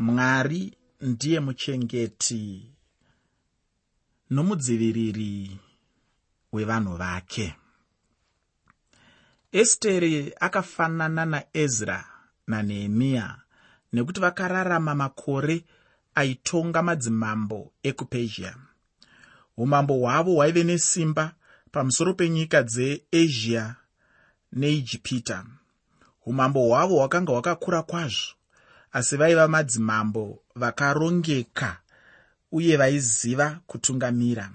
mwari ndiye muchengeti nomudziviriri wevanhu vake. Esteri akafanana naezra nanehemiya nekuti vakararama makore aitonga madzimambo ekupezhia umambo hwavo hwaive nesimba pamusoro penyika dzeasia neijipita. Umambo hwavo hwakanga hwakakura kwazvo asi vaiva madzimambo vakarongeka uye vaiziva kutungamira.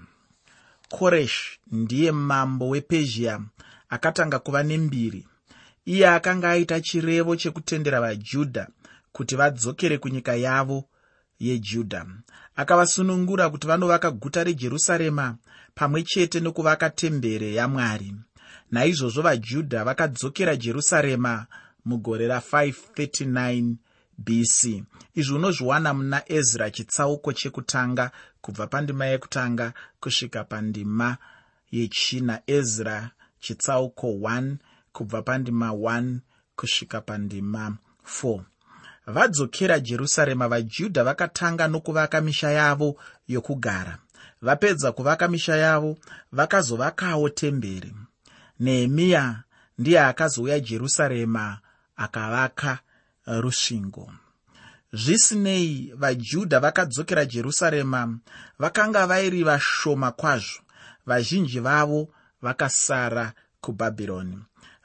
Koresh ndiye mambo wepezhia akatanga kuva nembiri. Iye akanga aita chirevo chekutendera vajudha kuti vadzokere kunyika yavo yejudha akavasunungura kuti vanovaka guta rejerusarema pamwe chete nokuvaka tembere yamwari. Naizvozvo vajudha vakadzokera jerusarema mugore ra539 bc izvi unozviwana muna ezra chitsauko chekutanga kubva pandima yekutanga kusvika pandima yechina. Ezra chitsauko 1 kubva pandima 1 kusvika pandima 4 vadzokera jerusarema vajudha vakatanga nokuvaka misha yavo yokugara. Vapedza kuvaka misha yavo vakazovakawo temberi. Nehemiya ndiye akazouya jerusarema akavaka rusvingo. Zvisinei vajudha vakadzokera jerusarema vakanga vairi vashoma kwazvo. Vazhinji vavo vakasara kubhabhironi.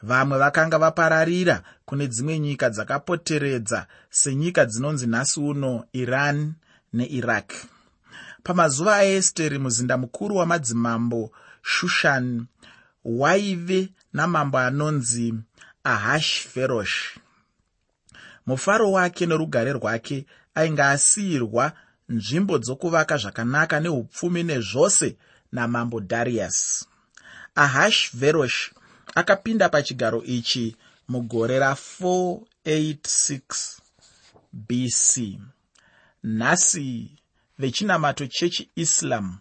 Vamwe vakanga vapararira kune dzimwe nyika dzakapoteredza senyika dzinonzi nhasi uno iran neiraq pamazuva aesteri muzinda mukuru wamadzimambo shushan waive namambo anonzi ahashferosh mufaro wake norugare rwake ainge asiyirwa nzvimbo dzokuvaka zvakanaka neupfumi nezvose namambo dharius ahashverosh akapinda pachigaro ichi mugore ra486 bc nhasi vechinamato chechiislam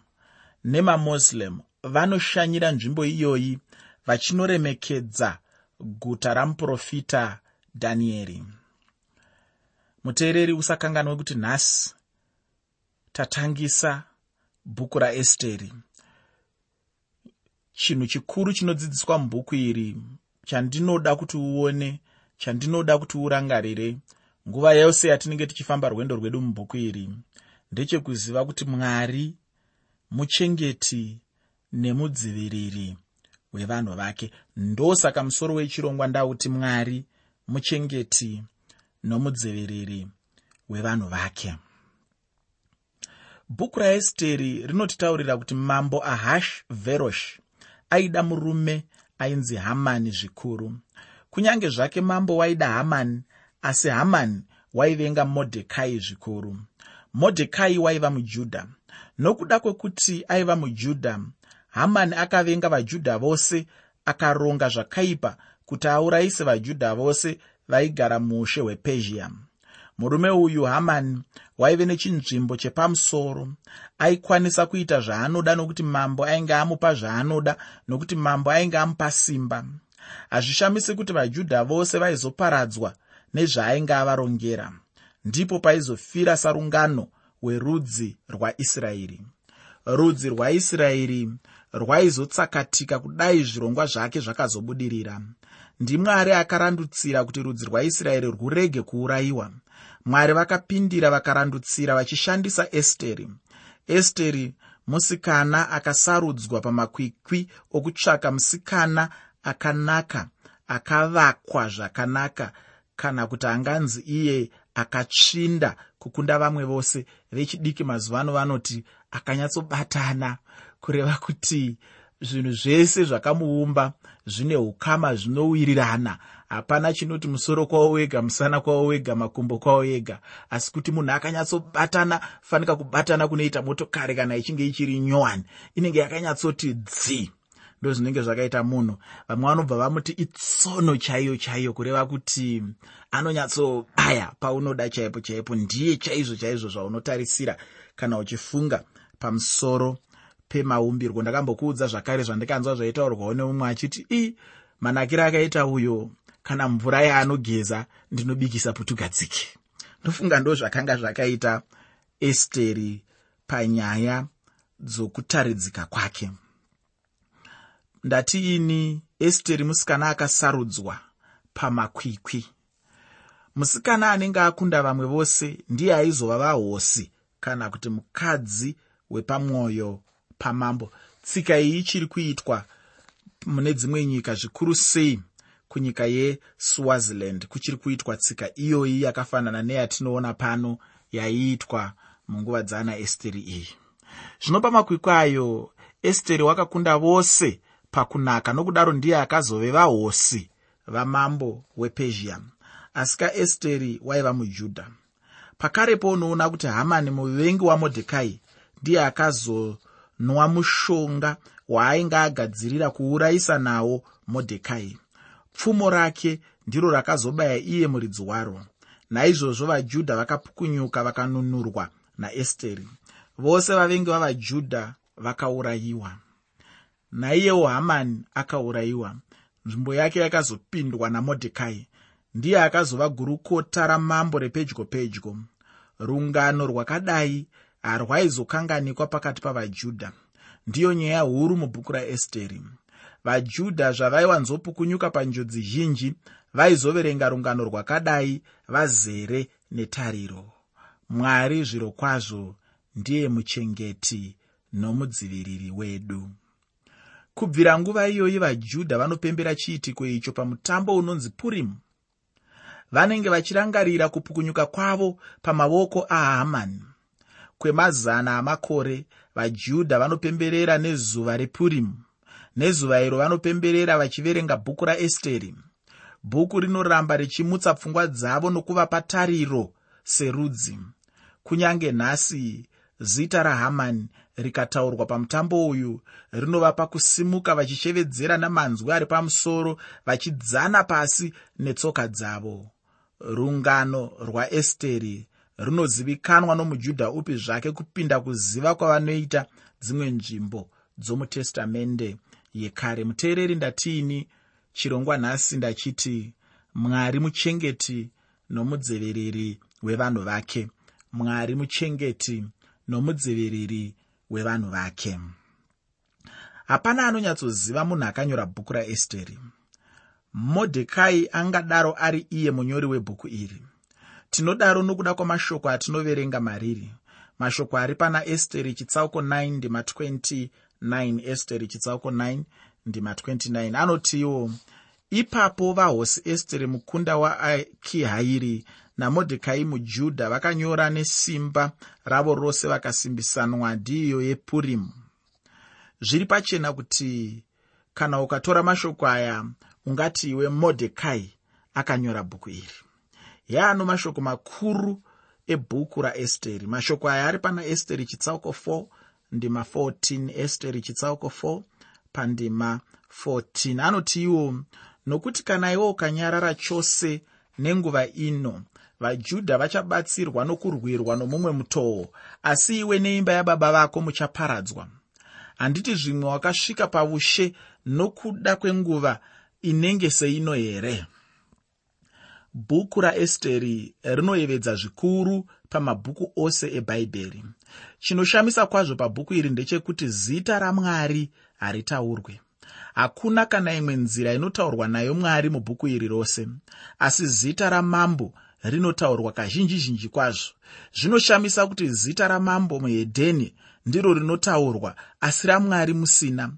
nemamoslem vanoshanyira nzvimbo iyoyi vachinoremekedza guta ramuprofita dhanieri muteereri usakanganwe kuti nhasi tatangisa bhuku raesteri chinhu chikuru chinodzidziswa mubhuku iri chandinoda kuti uone chandinoda kuti urangarire nguva yose yatinenge tichifamba rwendo rwedu mubhuku iri ndechekuziva kuti mwari muchengeti nemudziviriri wevanhu vake. Ndosaka musoro wechirongwa ndauti mwari muchengeti nomudziviriri wevanhu vake. Bhuku raesteri rinotitaurira kuti mambo ahash verosh aida murume ainzi hamani zvikuru. Kunyange zvake mambo waida hamani asi hamani waivenga modhekai zvikuru. Modhekai waiva mujudha. Nokuda kwekuti aiva mujudha hamani akavenga vajudha vose akaronga zvakaipa kuti aurayise vajudha vose vaigara muushe hwepezhia murume uyu hamani waive nechinzvimbo chepamusoro. Aikwanisa kuita zvaanoda nokuti mambo ainge amupa zvaanoda nokuti mambo ainge amupa simba. Hazvishamisi kuti vajudha vose vaizoparadzwa nezvaainge avarongera. Ndipo paizofira sarungano hwerudzi rwaisraeri. Rudzi rwaisraeri rwaizotsakatika kudai zvirongwa zvake zvakazobudirira ndimwari akarandutsira kuti rudzi rwaisraeri rwurege kuurayiwa. Mwari vakapindira vakarandutsira vachishandisa esteri. Esteri musikana akasarudzwa pamakwikwi okutsvaka musikana akanaka akavakwa zvakanaka kana kuti anganzi iye akatsvinda kukunda vamwe vose vechidiki mazuva ano vanoti akanyatsobatana kureva kuti zvinhu zvese zvakamuumba zvine ukama zvinowirirana hapana chinoti musoro kwavo wega musana kwavo wega makumbo kwavo ega. Asi kuti munhu akanyatsobatana fanika kubatana kunoita motokari kana ichinge ichiri nyowani inenge yakanyatsoti dzi. Ndo zvinenge zvakaita munhu. Vamwe vanobva vamuti itsono chaiyo chaiyo kureva kuti anonyatsobaya paunoda chaipo chaipo. Ndiye chaizvo chaizvo zvaunotarisira kana uchifunga pamusoro pemaumbirwo. Ndakambokuudza zvakare zvandikanzwa zvaitaurwawo neumwe achiti i manakiro akaita uyo. Kana mvura yaanogeza ndinobikisa putugadzike ndofunga ndo zvakanga zvakaita esteri panyaya dzokutaridzika kwake. Ndati ini esteri musikana akasarudzwa pamakwikwi. Musikana anenge akunda vamwe vose ndiye aizova vahosi kana kuti mukadzi wepamwoyo pamambo. Tsika iyi ichiri kuitwa mune dzimwe nyika zvikuru sei kunyika yeswaziland. Kuchiri kuitwa tsika iyoyi yakafanana neyatinoona pano yaiitwa munguva dzaana esteri iyi zvino pamakwikwi ayo esteri wakakunda vose pakunaka nokudaro ndiye akazove vahosi vamambo wepezhia. Asi kaesteri waiva mujudha. Pakarepo unoona kuti hamani muvengi wamodhekai ndiye akazonwa mushonga waainge agadzirira kuurayisa nawo modhekai. Pfumo rake ndiro rakazobaya iye muridzi waro. Naizvozvo vajudha vakapukunyuka vakanunurwa naesteri. Vose vavengi vavajudha vakaurayiwa. Naiyewo hamani akaurayiwa. Nzvimbo yake yakazopindwa namodhekai. Ndiye akazova gurukota ramambo repedyo pedyo rungano rwakadai harwaizokanganikwa pakati pavajudha. Ndiyo nyaya huru mubhuku raesteri. Vajudha zvavaiwanzopukunyuka panjodzi zhinji vaizoverenga rungano rwakadai vazere netariro. Mwari zviro kwazvo ndiye muchengeti nomudziviriri wedu. Kubvira nguva iyoyi vajudha vanopembera chiitiko icho pamutambo unonzi purimu vanenge vachirangarira kupukunyuka kwavo pamavoko ahamani kwemazana amakore vajudha vanopemberera nezuva repurimu nezuva iro vanopemberera vachiverenga bhuku raesteri. Bhuku rinoramba richimutsa pfungwa dzavo nokuvapa tariro serudzi. Kunyange nhasi zita rahamani rikataurwa pamutambo uyu rinovapa kusimuka vachishevedzera namanzwi ari pamusoro vachidzana pasi netsoka dzavo. Rungano rwaesteri runozivikanwa nomujudha upi zvake kupinda kuziva kwavanoita dzimwe nzvimbo dzomutestamende yekare. Muteereri ndatiini chirongwa nhasi ndachiti mwari muchengeti nomudziviriri wevanhu vake. Mwari muchengeti nomudziviriri wevanhu vake. Hapana anonyatsoziva munhu akanyora bhuku raesteri. Modhekai angadaro ari iye munyori webhuku iri tinodaro nokuda kwamashoko atinoverenga mariri. Mashoko ari pana esteri chitsauko 9 ndima 29 esteri chitsauko 9 ndima 29 anotiwo ipapo vahosi esteri mukunda waakihairi namodhekai mujudha vakanyora nesimba ravo rose vakasimbisanwa ndiyo yepurimu. Zviri pachena kuti kana ukatora mashoko aya ungati iwe modhekai akanyora bhuku iri yaano mashoko makuru ebhuku raesteri. Mashoko aya ari pana esteri chitsauko 4 ndima 14 esteri chitsauko 4 pandima 14 anoti iwo nokuti kana iwo ukanyarara chose nenguva ino vajudha vachabatsirwa nokurwirwa nomumwe mutoo asi iwe neimba yababa vako muchaparadzwa. Handiti zvimwe wakasvika paushe nokuda kwenguva inenge seino here bhuku raesteri rinoyevedza zvikuru pamabhuku ose ebhaibheri chinoshamisa kwazvo pabhuku iri ndechekuti zita ramwari haritaurwe. Hakuna kana imwe nzira inotaurwa nayo mwari mubhuku iri rose asi zita ramambo rinotaurwa kazhinji zhinji kwazvo. Zvinoshamisa kuti zita ramambo muhedheni ndiro rinotaurwa asi ramwari musina.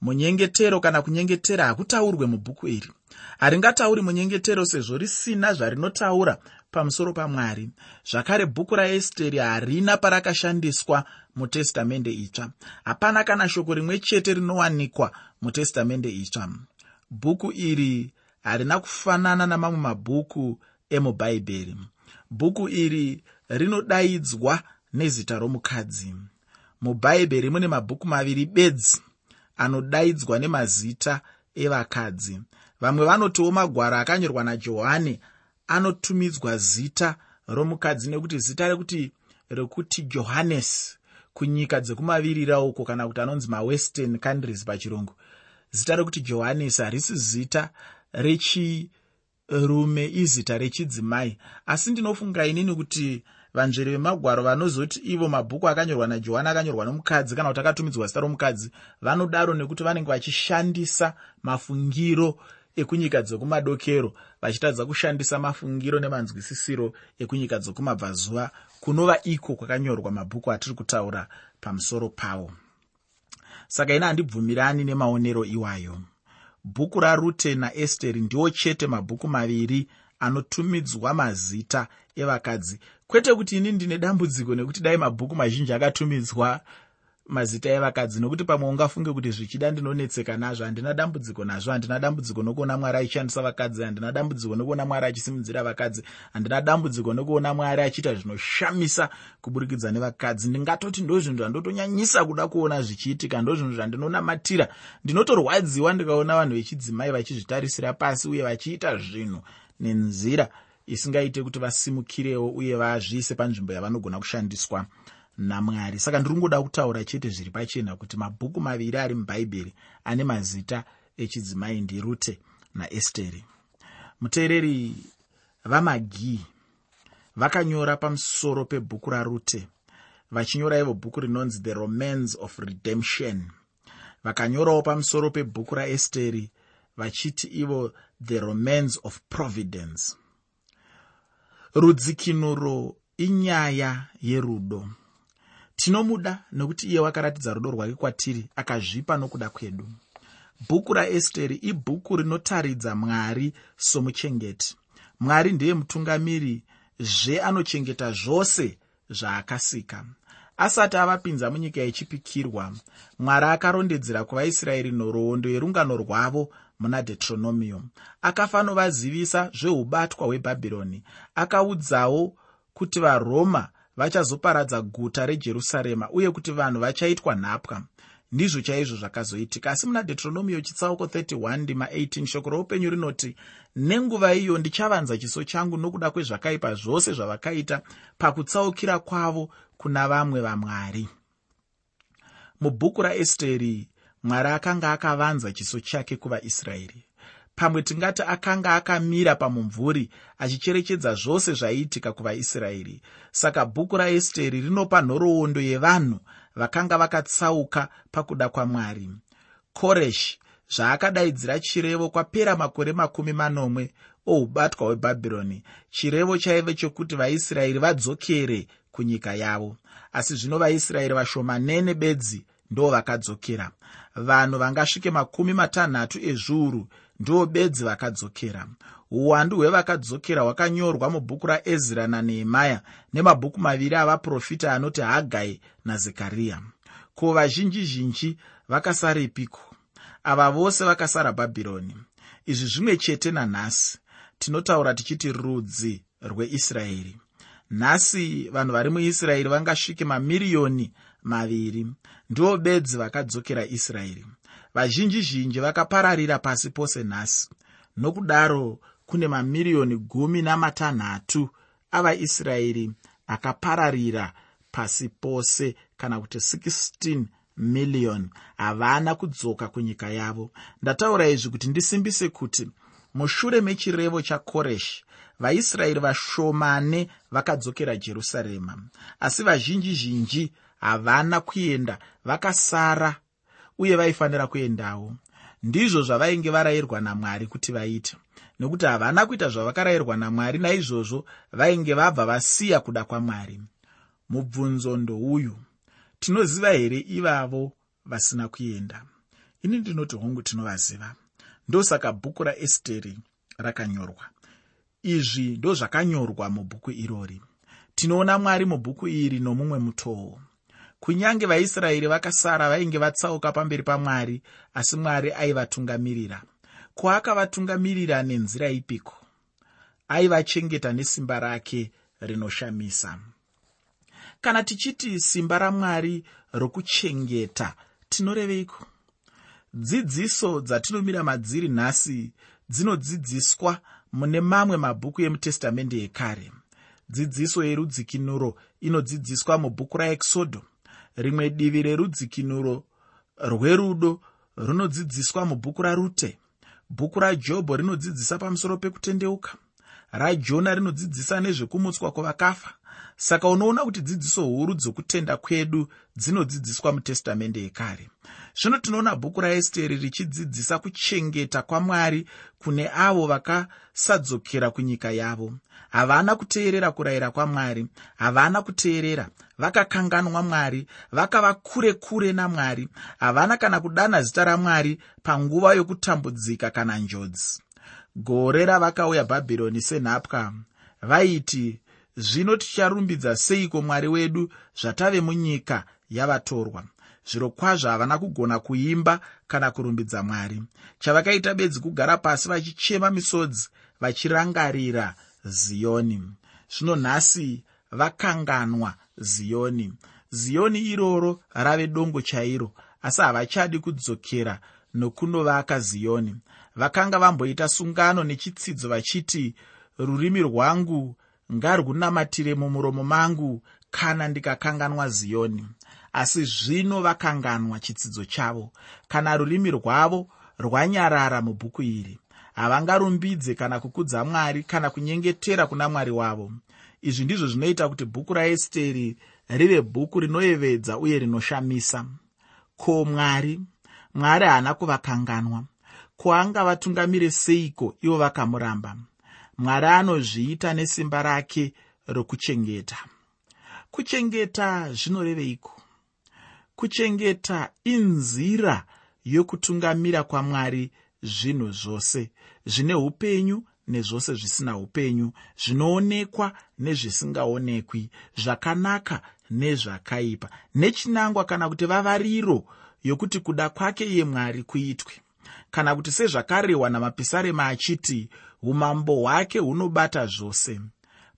Munyengetero kana kunyengetera hakutaurwe mubhuku iri haringatauri munyengetero sezvo risina zvarinotaura pamusoro pamwari. Zvakare bhuku raesteri harina parakashandiswa mutestamende itsva. Hapana kana shoko rimwe chete rinowanikwa mutestamende itsva. Bhuku iri harina kufanana namamwe mabhuku emubhaibheri bhuku iri rinodaidzwa nezita romukadzi. Mubhaibheri mune mabhuku maviri bedzi anodaidzwa nemazita evakadzi vamwe vanotiwo magwara akanyorwa najohani anotumidzwa zita romukadzi nekuti zita rekuti rekuti johannes kunyika dzekumavirira uko kana kuti anonzi mawestern countries pachirungu. Zita rekuti johannes harisi zita rechi rume izita rechidzimai. Asi ndinofunga inini kuti vanzvere vemagwaro vanozoti ivo mabhuku akanyorwa najohani akanyorwa nomukadzi kana kuti akatumidzwa zita romukadzi vanodaro nekuti vanenge vachishandisa mafungiro ekunyika dzokumadokero vachitadza kushandisa mafungiro nemanzwisisiro ekunyika dzokumabvazuva kunova iko kwakanyorwa mabhuku atiri kutaura pamusoro pawo. Saka ina handibvumirani nemaonero iwayo. Bhuku rarute naesteri ndiwo chete mabhuku maviri anotumidzwa mazita evakadzi. Kwete kuti ini ndine dambudziko nekuti dai mabhuku mazhinji akatumidzwa mazita evakadzi nokuti pamwe ungafunge kuti zvichida ndinonetseka nazvo handina dambudziko nazvo handina dambudziko nokuona mwari achishandisa vakadzi handina dambudziko nokuona mwari achisimudzira vakadzi handina dambudziko nokuona mwari achiita zvinoshamisa kuburikidza nevakadzi. Ndingatoti ndo zvinhu zvandotonyanyisa kuda kuona zvichiitika ndo zvinhu zvandinonamatira ndinotorwadziwa ndikaona vanhu vechidzimai vachizvitarisira pasi uye vachiita zvinhu nenzira isingaite kuti vasimukirewo uye vazviise panzvimbo yavanogona kushandiswa namwari. Saka ndiri ngoda kutaura chete zviri pachena kuti mabhuku maviri ari mubhaibheri ane mazita echidzimai ndirute naesteri muteereri vamagi vakanyora pamusoro pebhuku rarute vachinyora ivo bhuku rinonzi the romans of redemption. Vakanyorawo pamusoro pebhuku raesteri vachiti ivo the romans of providence. Rudzikinuro inyaya yerudo tinomuda nokuti iye wakaratidza rudo rwake kwatiri akazvipa nokuda kwedu. Bhuku raesteri ibhuku rinotaridza mwari somuchengeti. Mwari ndiye mutungamiri zveanochengeta zvose zvaakasika. Asati avapinza munyika yechipikirwa mwari akarondedzera kuvaisraeri nhoroondo yerungano rwavo muna deuteronomio. Akafanovazivisa zveubatwa hwebhabhironi. Akaudzawo kuti varoma vachazoparadza guta rejerusarema uye kuti vanhu vachaitwa nhapwa. Ndizvo chaizvo zvakazoitika. Asi muna deuteronomio chitsauko 31 ndima 18 shoko roupenyu rinoti nenguva iyo ndichavanza chiso changu nokuda kwezvakaipa zvose zvavakaita pakutsaukira kwavo kuna vamwe vamwari. Mubhuku raesteri mwari akanga akavanza chiso chake kuvaisraeri pamwe tingati akanga akamira pamumvuri achicherechedza zvose zvaiitika kuvaisraeri. Saka bhuku raesteri rinopa nhoroondo yevanhu vakanga vakatsauka pakuda kwamwari. Koreshi zvaakadaidzira chirevo kwapera makore makumi manomwe oubatwa hwebhabhironi chirevo chaive chokuti vaisraeri vadzokere kunyika yavo. Asi zvino vaisraeri vashomanene bedzi ndo vakadzokera vanhu vangasvike makumi matanhatu ezviuru ndivo bedzi vakadzokera. Uwandu hwevakadzokera hwakanyorwa mubhuku raezra nanehemaya nemabhuku maviri avaprofita anoti hagai nazekariya ko vazhinji zhinji vakasarepiko ava vose vakasara bhabhironi. Izvi zvimwe chete nanhasi tinotaura tichiti rudzi rweisraeri. Nhasi vanhu vari muisraeri vangasvike mamiriyoni maviri. Ndivo bedzi vakadzokera israeri. Vazhinji zhinji vakapararira pasi pose nhasi. Nokudaro kune mamiriyoni gumi namatanhatu avaisraeri akapararira pasi pose kana kuti 16 miriyoni havana kudzoka kunyika yavo. Ndataura izvi kuti ndisimbise kuti mushure mechirevo chakoreshi vaisraeri vashomane vakadzokera jerusarema. Asi vazhinji zhinji havana kuenda vakasara uye vaifanira kuendawo. Ndizvo zvavainge varayirwa namwari kuti vaite. Nokuti havana kuita zvavakarayirwa namwari naizvozvo vainge vabva vasiya kuda kwamwari. Mubvunzo ndouyu tinoziva here ivavo vasina kuenda? Ini ndinoti hongu tinovaziva. Ndosaka bhuku raesteri rakanyorwa. Izvi ndo zvakanyorwa mubhuku irori. Tinoona mwari mubhuku iri nomumwe mutoo kunyange vaisraeri vakasara vainge vatsauka pamberi pamwari asi mwari aivatungamirira. Kwaakavatungamirira nenzira ipiko? Aivachengeta nesimba rake rinoshamisa. Kana tichiti simba ramwari rokuchengeta tinoreveiko? Dzidziso dzatinomira madziri nhasi dzinodzidziswa mune mamwe mabhuku emutestamende ekare. Dzidziso yerudzikinuro inodzidziswa mubhuku raexodho rimwe divi rerudzikinuro rwerudo runodzidziswa mubhuku rarute. Bhuku rajobho rinodzidzisa pamusoro pekutendeuka. Rajona rinodzidzisa nezvekumutswa kwavakafa saka unoona kuti dzidziso huru dzokutenda kwedu dzinodzidziswa mutestamende yekare. Zvino tinoona bhuku raesteri richidzidzisa kuchengeta kwamwari kune avo vakasadzokera kunyika yavo. Havana kuteerera kurayira kwamwari havana kuteerera vakakanganwa mwari vakava kure kure namwari havana kana kudana zita ramwari panguva yokutambudzika kana njodzi. Gore ravakauya bhabhironi senhapwa vaiti zvino ticharumbidza seiko mwari wedu zvatave munyika yavatorwa? Zviro kwazvo havana kugona kuimba kana kurumbidza mwari. Chavakaita bedzi kugara pasi vachichema misodzi vachirangarira ziyoni zvino nhasi vakanganwa ziyoni ziyoni iroro rave dongo chairo asi havachadi kudzokera nokunovaka ziyoni vakanga vamboita sungano nechitsidzo vachiti rurimi rwangu ngarwunamatire mumuromo mangu kana ndikakanganwa ziyoni. Asi zvino vakanganwa chitsidzo chavo. Kana rurimi rwavo rwanyarara mubhuku iri havangarumbidze kana kukudza mwari kana kunyengetera kuna mwari wavo. Izvi ndizvo zvinoita kuti bhuku raesteri rive bhuku rinoyevedza uye rinoshamisa. Ko mwari mwari haana kuvakanganwa. Ko angavatungamire seiko ivo vakamuramba mwari anozviita nesimba rake rokuchengeta. Kuchengeta zvinoreveiko kuchengeta inzira yokutungamira kwamwari zvinhu zvose zvine upenyu nezvose zvisina upenyu zvinoonekwa nezvisingaonekwi zvakanaka nezvakaipa nechinangwa kana kuti vavariro yokuti kuda kwake iye mwari kuitwe. Kana kuti sezvakarehwa namapisarema achiti umambo hwake hunobata zvose.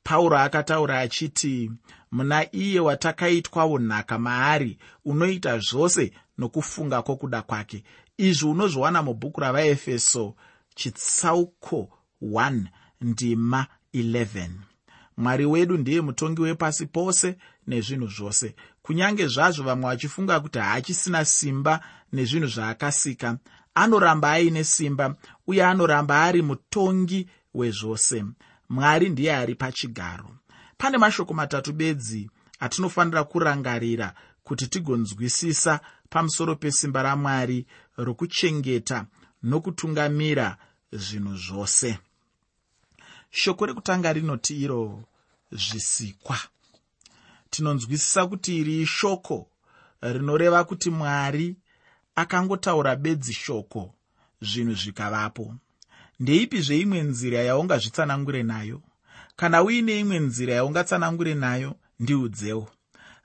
Pauro akataura achiti muna iye watakaitwawo nhaka maari unoita zvose nokufunga kwokuda kwake. Izvi unozviwana mubhuku ravaefeso chitsauko 1 ndima 11 mwari wedu ndiye mutongi wepasi pose nezvinhu zvose. Kunyange zvazvo vamwe vachifunga kuti haachisina simba nezvinhu zvaakasika anoramba aine simba uye anoramba ari mutongi wezvose. Mwari ndiye ari pachigaro. Pane mashoko matatu bedzi atinofanira kurangarira kuti tigonzwisisa pamusoro pesimba ramwari rokuchengeta nokutungamira zvinhu zvose. Shoko rekutanga rinoti iro zvisikwa. Tinonzwisisa kuti iri ishoko rinoreva kuti mwari akangotaura bedzi shoko zvinhu zvikavapo. Ndeipi zveimwe nzira yaungazvitsanangure nayo? Kana uine imwe nzira yaungatsanangure nayo ndiudzewo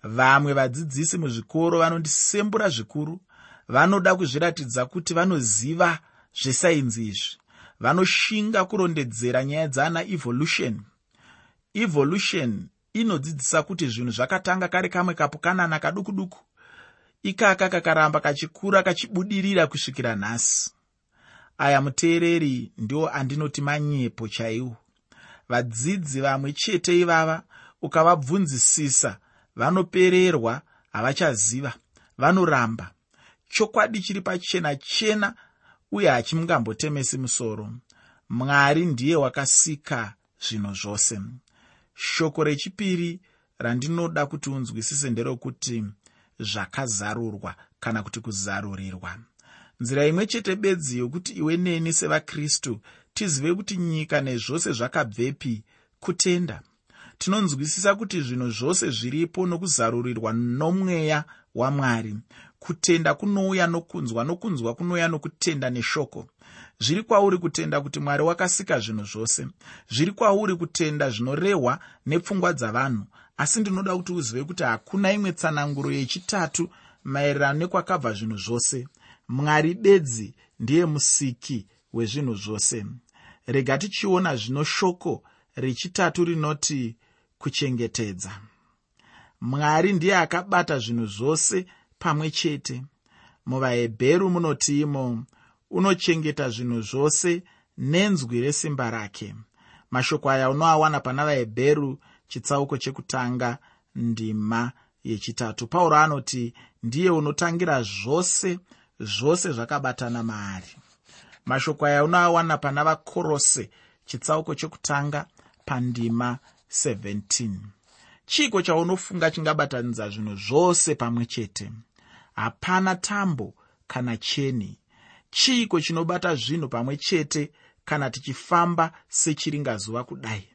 vamwe vadzidzisi muzvikoro vanondisembura zvikuru vanoda kuzviratidza kuti vanoziva zvesainzi izvi. Vanoshinga kurondedzera nyaya dzaana evolution. Evolution inodzidzisa kuti zvinhu zvakatanga kari kamwe kapukanana kaduku duku ikaka kakaramba kachikura kachibudirira kusvikira nhasi. Aya muteereri ndiwo andinoti manyepo chaiwo. Vadzidzi vamwe chete ivava ukavabvunzisisa vanopererwa havachaziva vanoramba. Chokwadi chiri pachena chena uye hachimungambotemesi musoro. Mwari ndiye wakasika zvinhu zvose. Shoko rechipiri randinoda kuti unzwisise nderokuti zvakazarurwa kana kuti kuzarurirwa. Nzira imwe chete bedzi yokuti iwe neni sevakristu tizive kuti nyika nezvose zvakabvepi kutenda. Tinonzwisisa kuti zvinhu zvose zviripo nokuzarurirwa nomweya wamwari. Kutenda kunouya nokunzwa nokunzwa kunouya nokutenda neshoko. Zviri kwauri kutenda kuti mwari wakasika zvinhu zvose. Zviri kwauri kutenda zvinorehwa nepfungwa dzavanhu asi ndinoda kuti uzive kuti hakuna imwe tsananguro yechitatu maererano nekwakabva zvinhu zvose. Mwari bedzi ndiye musiki wezvinhu zvose. Rega tichiona zvino shoko rechitatu rinoti kuchengetedza. Mwari ndiye akabata zvinhu zvose pamwe chete. Muvahebheru munoti imo unochengeta zvinhu zvose nenzwi resimba rake. Mashoko aya unoawana pana vahebheru chitsauko chekutanga ndima yechitatu. Pauro anoti ndiye unotangira zvose zvose zvakabatana maari. Mashoko aya unoawana pana vakorose chitsauko chokutanga pandima 17 chiiko chaunofunga chingabatanidza zvinhu zvose pamwe chete? Hapana tambo kana cheni. Chiiko chinobata zvinhu pamwe chete kana tichifamba sechiringazuva kudai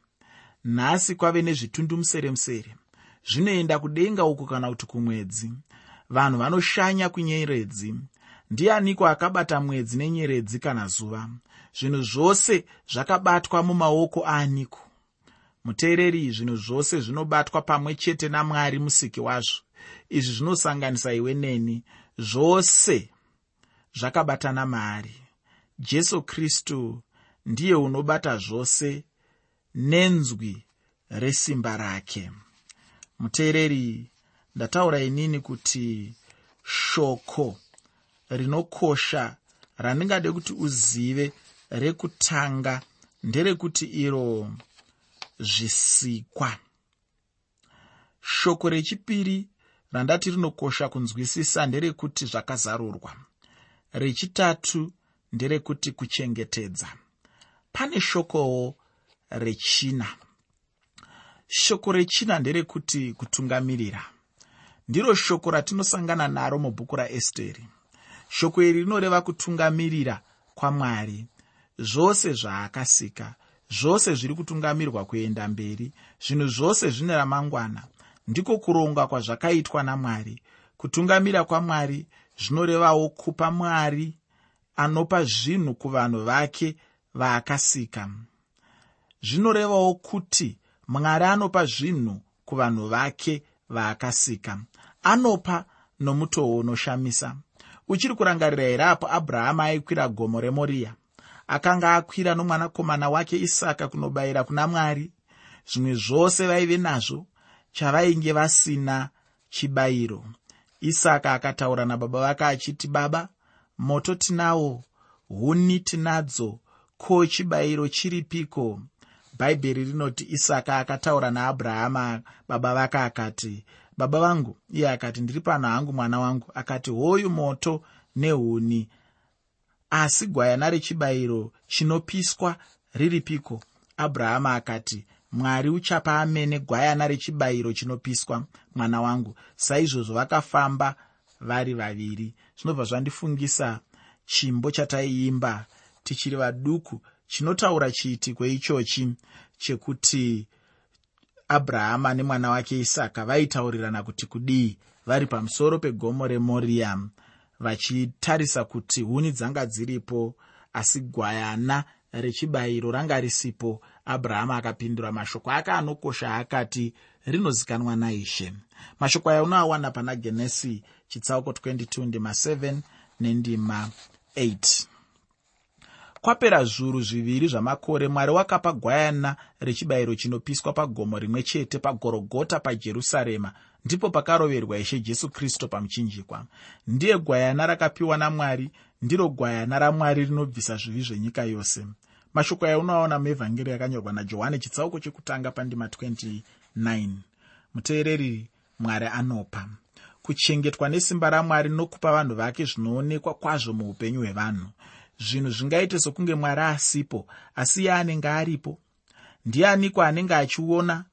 nhasi kwave nezvitundumuseremusere. Zvinoenda kudenga uku kana kuti kumwedzi. Vanhu vanoshanya kunyeredzi. Ndianiko akabata mwedzi nenyeredzi kana zuva? Zvinhu zvose zvakabatwa mumaoko aaniko? Muteereri zvinhu zvose zvinobatwa pamwe chete namwari musiki wazvo. Izvi zvinosanganisa iwe neni. Zvose zvakabatana maari. Jesu kristu ndiye unobata zvose nenzwi resimba rake. Muteereri ndataura inini kuti shoko rinokosha randingade kuti uzive rekutanga nderekuti iro zvisikwa. Shoko rechipiri randati rinokosha kunzwisisa nderekuti zvakazarurwa. Rechitatu nderekuti kuchengetedza. Pane shokowo rechina. Shoko rechina nderekuti kutungamirira. Ndiro shoko ratinosangana naro mubhuku raesteri. Shoko iri rinoreva kutungamirira kwamwari. Zvose zvaakasika zvose zviri kutungamirwa kuenda mberi zvinhu zvose zvine ramangwana. Ndiko kuronga kwazvakaitwa namwari. Kutungamira kwamwari zvinorevawo kupa mwari anopa zvinhu kuvanhu vake vaakasika zvinorevawo kuti mwari anopa zvinhu kuvanhu vake vaakasika. Anopa nomutoo unoshamisa. Uchiri kurangarira here apo abrahama aikwira gomo remoriya akanga akwira nomwanakomana wake isaka kunobayira kuna mwari. Zvimwe zvose vaive nazvo chavainge vasina chibayiro. Isaka akataura nababa vake achiti baba moto tinawo huni tinadzo ko chibayiro chiripiko bhaibheri rinoti isaka akataura naabrahama baba vake akati baba vangu iye akati ndiri pano hangu mwana wangu. Akati hoyu moto nehuni asi gwayana rechibayiro chinopiswa riripiko? Abrahama akati mwari uchapa amene gwayana rechibayiro chinopiswa mwana wangu. Saizvozvo vakafamba vari vaviri. Zvinobva zvandifungisa chimbo chataiimba tichiri vaduku chinotaura chiitiko ichochi chekuti abrahama nemwana wake isaka vaitaurirana kuti kudii vari pamusoro pegomo remoriya vachitarisa kuti huni dzanga dziripo asi gwayana rechibayiro ranga risipo abrahama akapindura mashoko ake anokosha akati rinozikanwa naishe. Mashoko aya unoawana pana genesi chitsauko 22 ndima 7 nendima 8 kwapera zviuru zviviri zvamakore mwari wakapa gwayana rechibayiro chinopiswa pagomo rimwe chete pagorogota pajerusarema. Ndipo pakaroverwa ishe jesu kristu pamuchinjikwa. Ndiye gwayana rakapiwa namwari ndiro gwayana ramwari rinobvisa zvivi zvenyika yose. Mashoko aya unoaona muevhangeri yakanyorwa najohani chitsauko chekutanga pandima 29 muteereri mwari anopa. Kuchengetwa nesimba ramwari nokupa vanhu vake zvinoonekwa kwazvo muupenyu hwevanhu zvinhu zvingaite sokunge mwari asipo asi iye anenge aripo. Ndianiko anenge achiona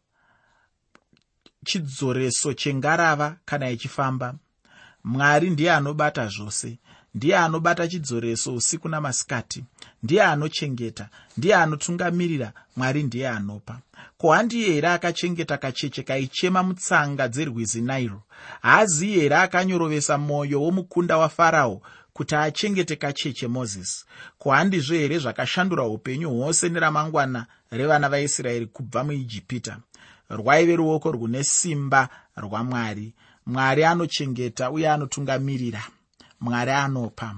chidzoreso chengarava kana ichifamba mwari ndiye anobata zvose. Ndiye anobata chidzoreso usiku namasikati. Ndiye anochengeta. Ndiye anotungamirira. Mwari ndiye anopa. Ko handiye here akachengeta kacheche kaichema mutsanga dzerwizi nairo? Haaziyi here akanyorovesa mwoyo womukunda wafarao kuti achengete kacheche mozisi. Ko handizvo here zvakashandura upenyu hwose neramangwana revana vaisraeri kubva muijipita? Rwaive ruoko rwune simba rwamwari mwari. Anochengeta uye anotungamirira. Mwari anopa.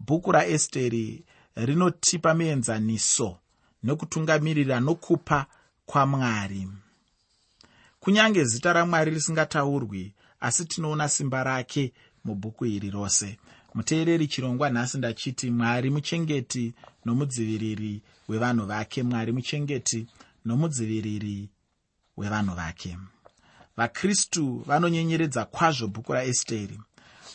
Bhuku raesteri rinotipa muenzaniso nekutungamirira nokupa kwamwari kunyange zita ramwari risingataurwi asi tinoona simba rake mubhuku iri rose muteereri chirongwa nhasi ndachiti mwari muchengeti nomudziviriri wevanhu vake mwari muchengeti nomudziviriri wevanhu vake. Vakristu vanonyenyeredza kwazvo bhuku raesteri.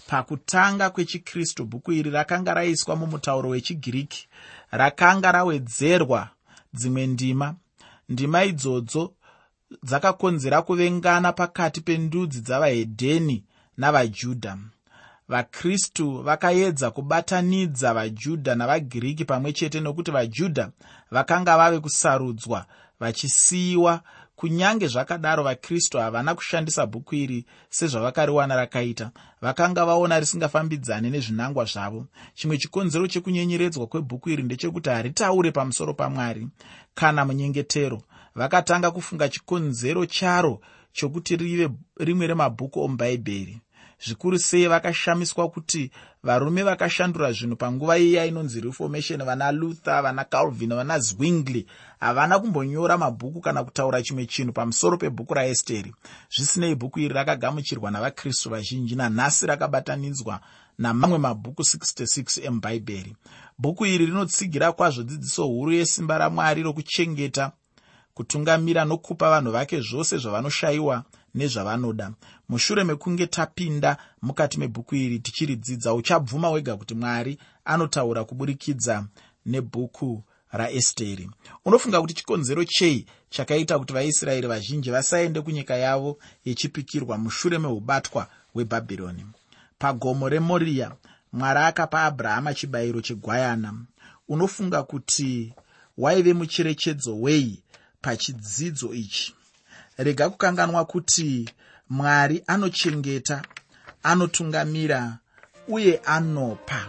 Pakutanga kwechikristu bhuku iri rakanga raiswa mumutauro wechigiriki rakanga rawedzerwa dzimwe ndima. Ndima idzodzo dzakakonzera kuvengana pakati pendudzi dzavahedheni navajudha vakristu vakaedza kubatanidza vajudha navagiriki pamwe chete nokuti vajudha vakanga vave kusarudzwa vachisiyiwa. Kunyange zvakadaro vakristu havana kushandisa bhuku iri sezvavakariwana rakaita. Vakanga vaona risingafambidzane nezvinangwa zvavo. Chimwe chikonzero chekunyenyeredzwa kwebhuku iri ndechekuti haritaure pamusoro pamwari kana munyengetero. Vakatanga kufunga chikonzero charo chokuti rive rimwe remabhuku omubhaibheri zvikuru sei vakashamiswa kuti varume vakashandura zvinhu panguva iya inonzi reformation vana luther vana calvin vana zwingli havana kumbonyora mabhuku kana kutaura chimwe chinhu pamusoro pebhuku raesteri. Zvisinei bhuku iri rakagamuchirwa navakristu vazhinji nanhasi rakabatanidzwa namamwe mabhuku 66 emubhaibheri bhuku iri rinotsigira kwazvo dzidziso huru yesimba ramwari rokuchengeta kutungamira nokupa vanhu vake zvose zvavanoshayiwa nezvavanoda. Mushure mekunge tapinda mukati mebhuku iri tichiridzidza uchabvuma wega kuti mwari anotaura kuburikidza nebhuku raesteri. Unofunga kuti chikonzero chei chakaita kuti vaisraeri vazhinji vasaende kunyika yavo yechipikirwa mushure meubatwa hwebhabhironi? Pagomo remoriya mwari akapa abrahama chibayiro chegwayana. Unofunga kuti waive mucherechedzo wei pachidzidzo ichi rega kukanganwa kuti mwari anochengeta anotungamira uye anopa